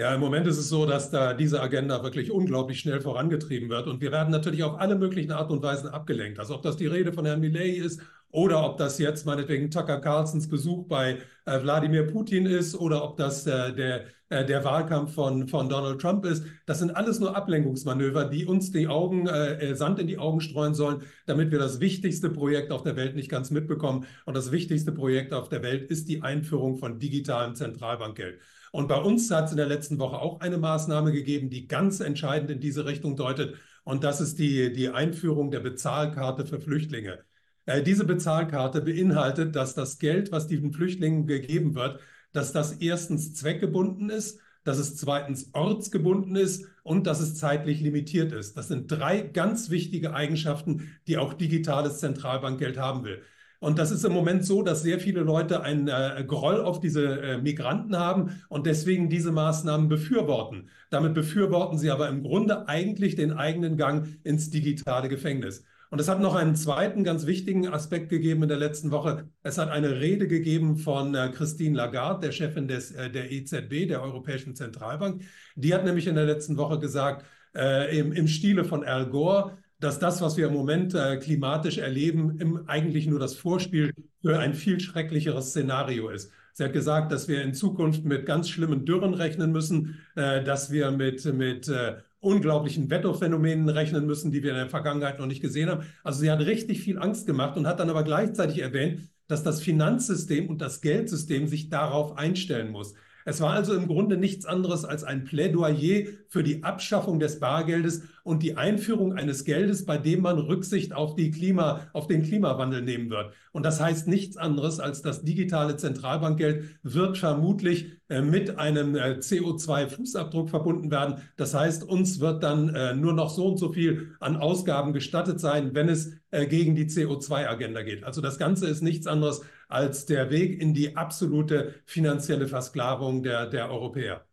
Ja, im Moment ist es so, dass da diese Agenda wirklich unglaublich schnell vorangetrieben wird. Und wir werden natürlich auf alle möglichen Art und Weisen abgelenkt. Also ob das die Rede von Herrn Millet ist oder ob das jetzt meinetwegen Tucker Carlsons Besuch bei äh, Wladimir Putin ist oder ob das äh, der, äh, der Wahlkampf von, von Donald Trump ist. Das sind alles nur Ablenkungsmanöver, die uns die Augen, äh, äh, Sand in die Augen streuen sollen, damit wir das wichtigste Projekt auf der Welt nicht ganz mitbekommen. Und das wichtigste Projekt auf der Welt ist die Einführung von digitalem Zentralbankgeld. Und bei uns hat es in der letzten Woche auch eine Maßnahme gegeben, die ganz entscheidend in diese Richtung deutet. Und das ist die, die Einführung der Bezahlkarte für Flüchtlinge. Äh, diese Bezahlkarte beinhaltet, dass das Geld, was diesen Flüchtlingen gegeben wird, dass das erstens zweckgebunden ist, dass es zweitens ortsgebunden ist und dass es zeitlich limitiert ist. Das sind drei ganz wichtige Eigenschaften, die auch digitales Zentralbankgeld haben will. Und das ist im Moment so, dass sehr viele Leute einen äh, Groll auf diese äh, Migranten haben und deswegen diese Maßnahmen befürworten. Damit befürworten sie aber im Grunde eigentlich den eigenen Gang ins digitale Gefängnis. Und es hat noch einen zweiten ganz wichtigen Aspekt gegeben in der letzten Woche. Es hat eine Rede gegeben von äh, Christine Lagarde, der Chefin des, äh, der EZB, der Europäischen Zentralbank. Die hat nämlich in der letzten Woche gesagt, äh, im, im Stile von Al Gore, dass das, was wir im Moment äh, klimatisch erleben, im, eigentlich nur das Vorspiel für ein viel schrecklicheres Szenario ist. Sie hat gesagt, dass wir in Zukunft mit ganz schlimmen Dürren rechnen müssen, äh, dass wir mit, mit äh, unglaublichen Wetterphänomenen rechnen müssen, die wir in der Vergangenheit noch nicht gesehen haben. Also sie hat richtig viel Angst gemacht und hat dann aber gleichzeitig erwähnt, dass das Finanzsystem und das Geldsystem sich darauf einstellen muss. Es war also im Grunde nichts anderes als ein Plädoyer für die Abschaffung des Bargeldes und die Einführung eines Geldes, bei dem man Rücksicht auf, die Klima, auf den Klimawandel nehmen wird. Und das heißt nichts anderes als das digitale Zentralbankgeld wird vermutlich mit einem äh, CO2-Fußabdruck verbunden werden. Das heißt, uns wird dann äh, nur noch so und so viel an Ausgaben gestattet sein, wenn es äh, gegen die CO2-Agenda geht. Also das Ganze ist nichts anderes als der Weg in die absolute finanzielle Versklavung der, der Europäer.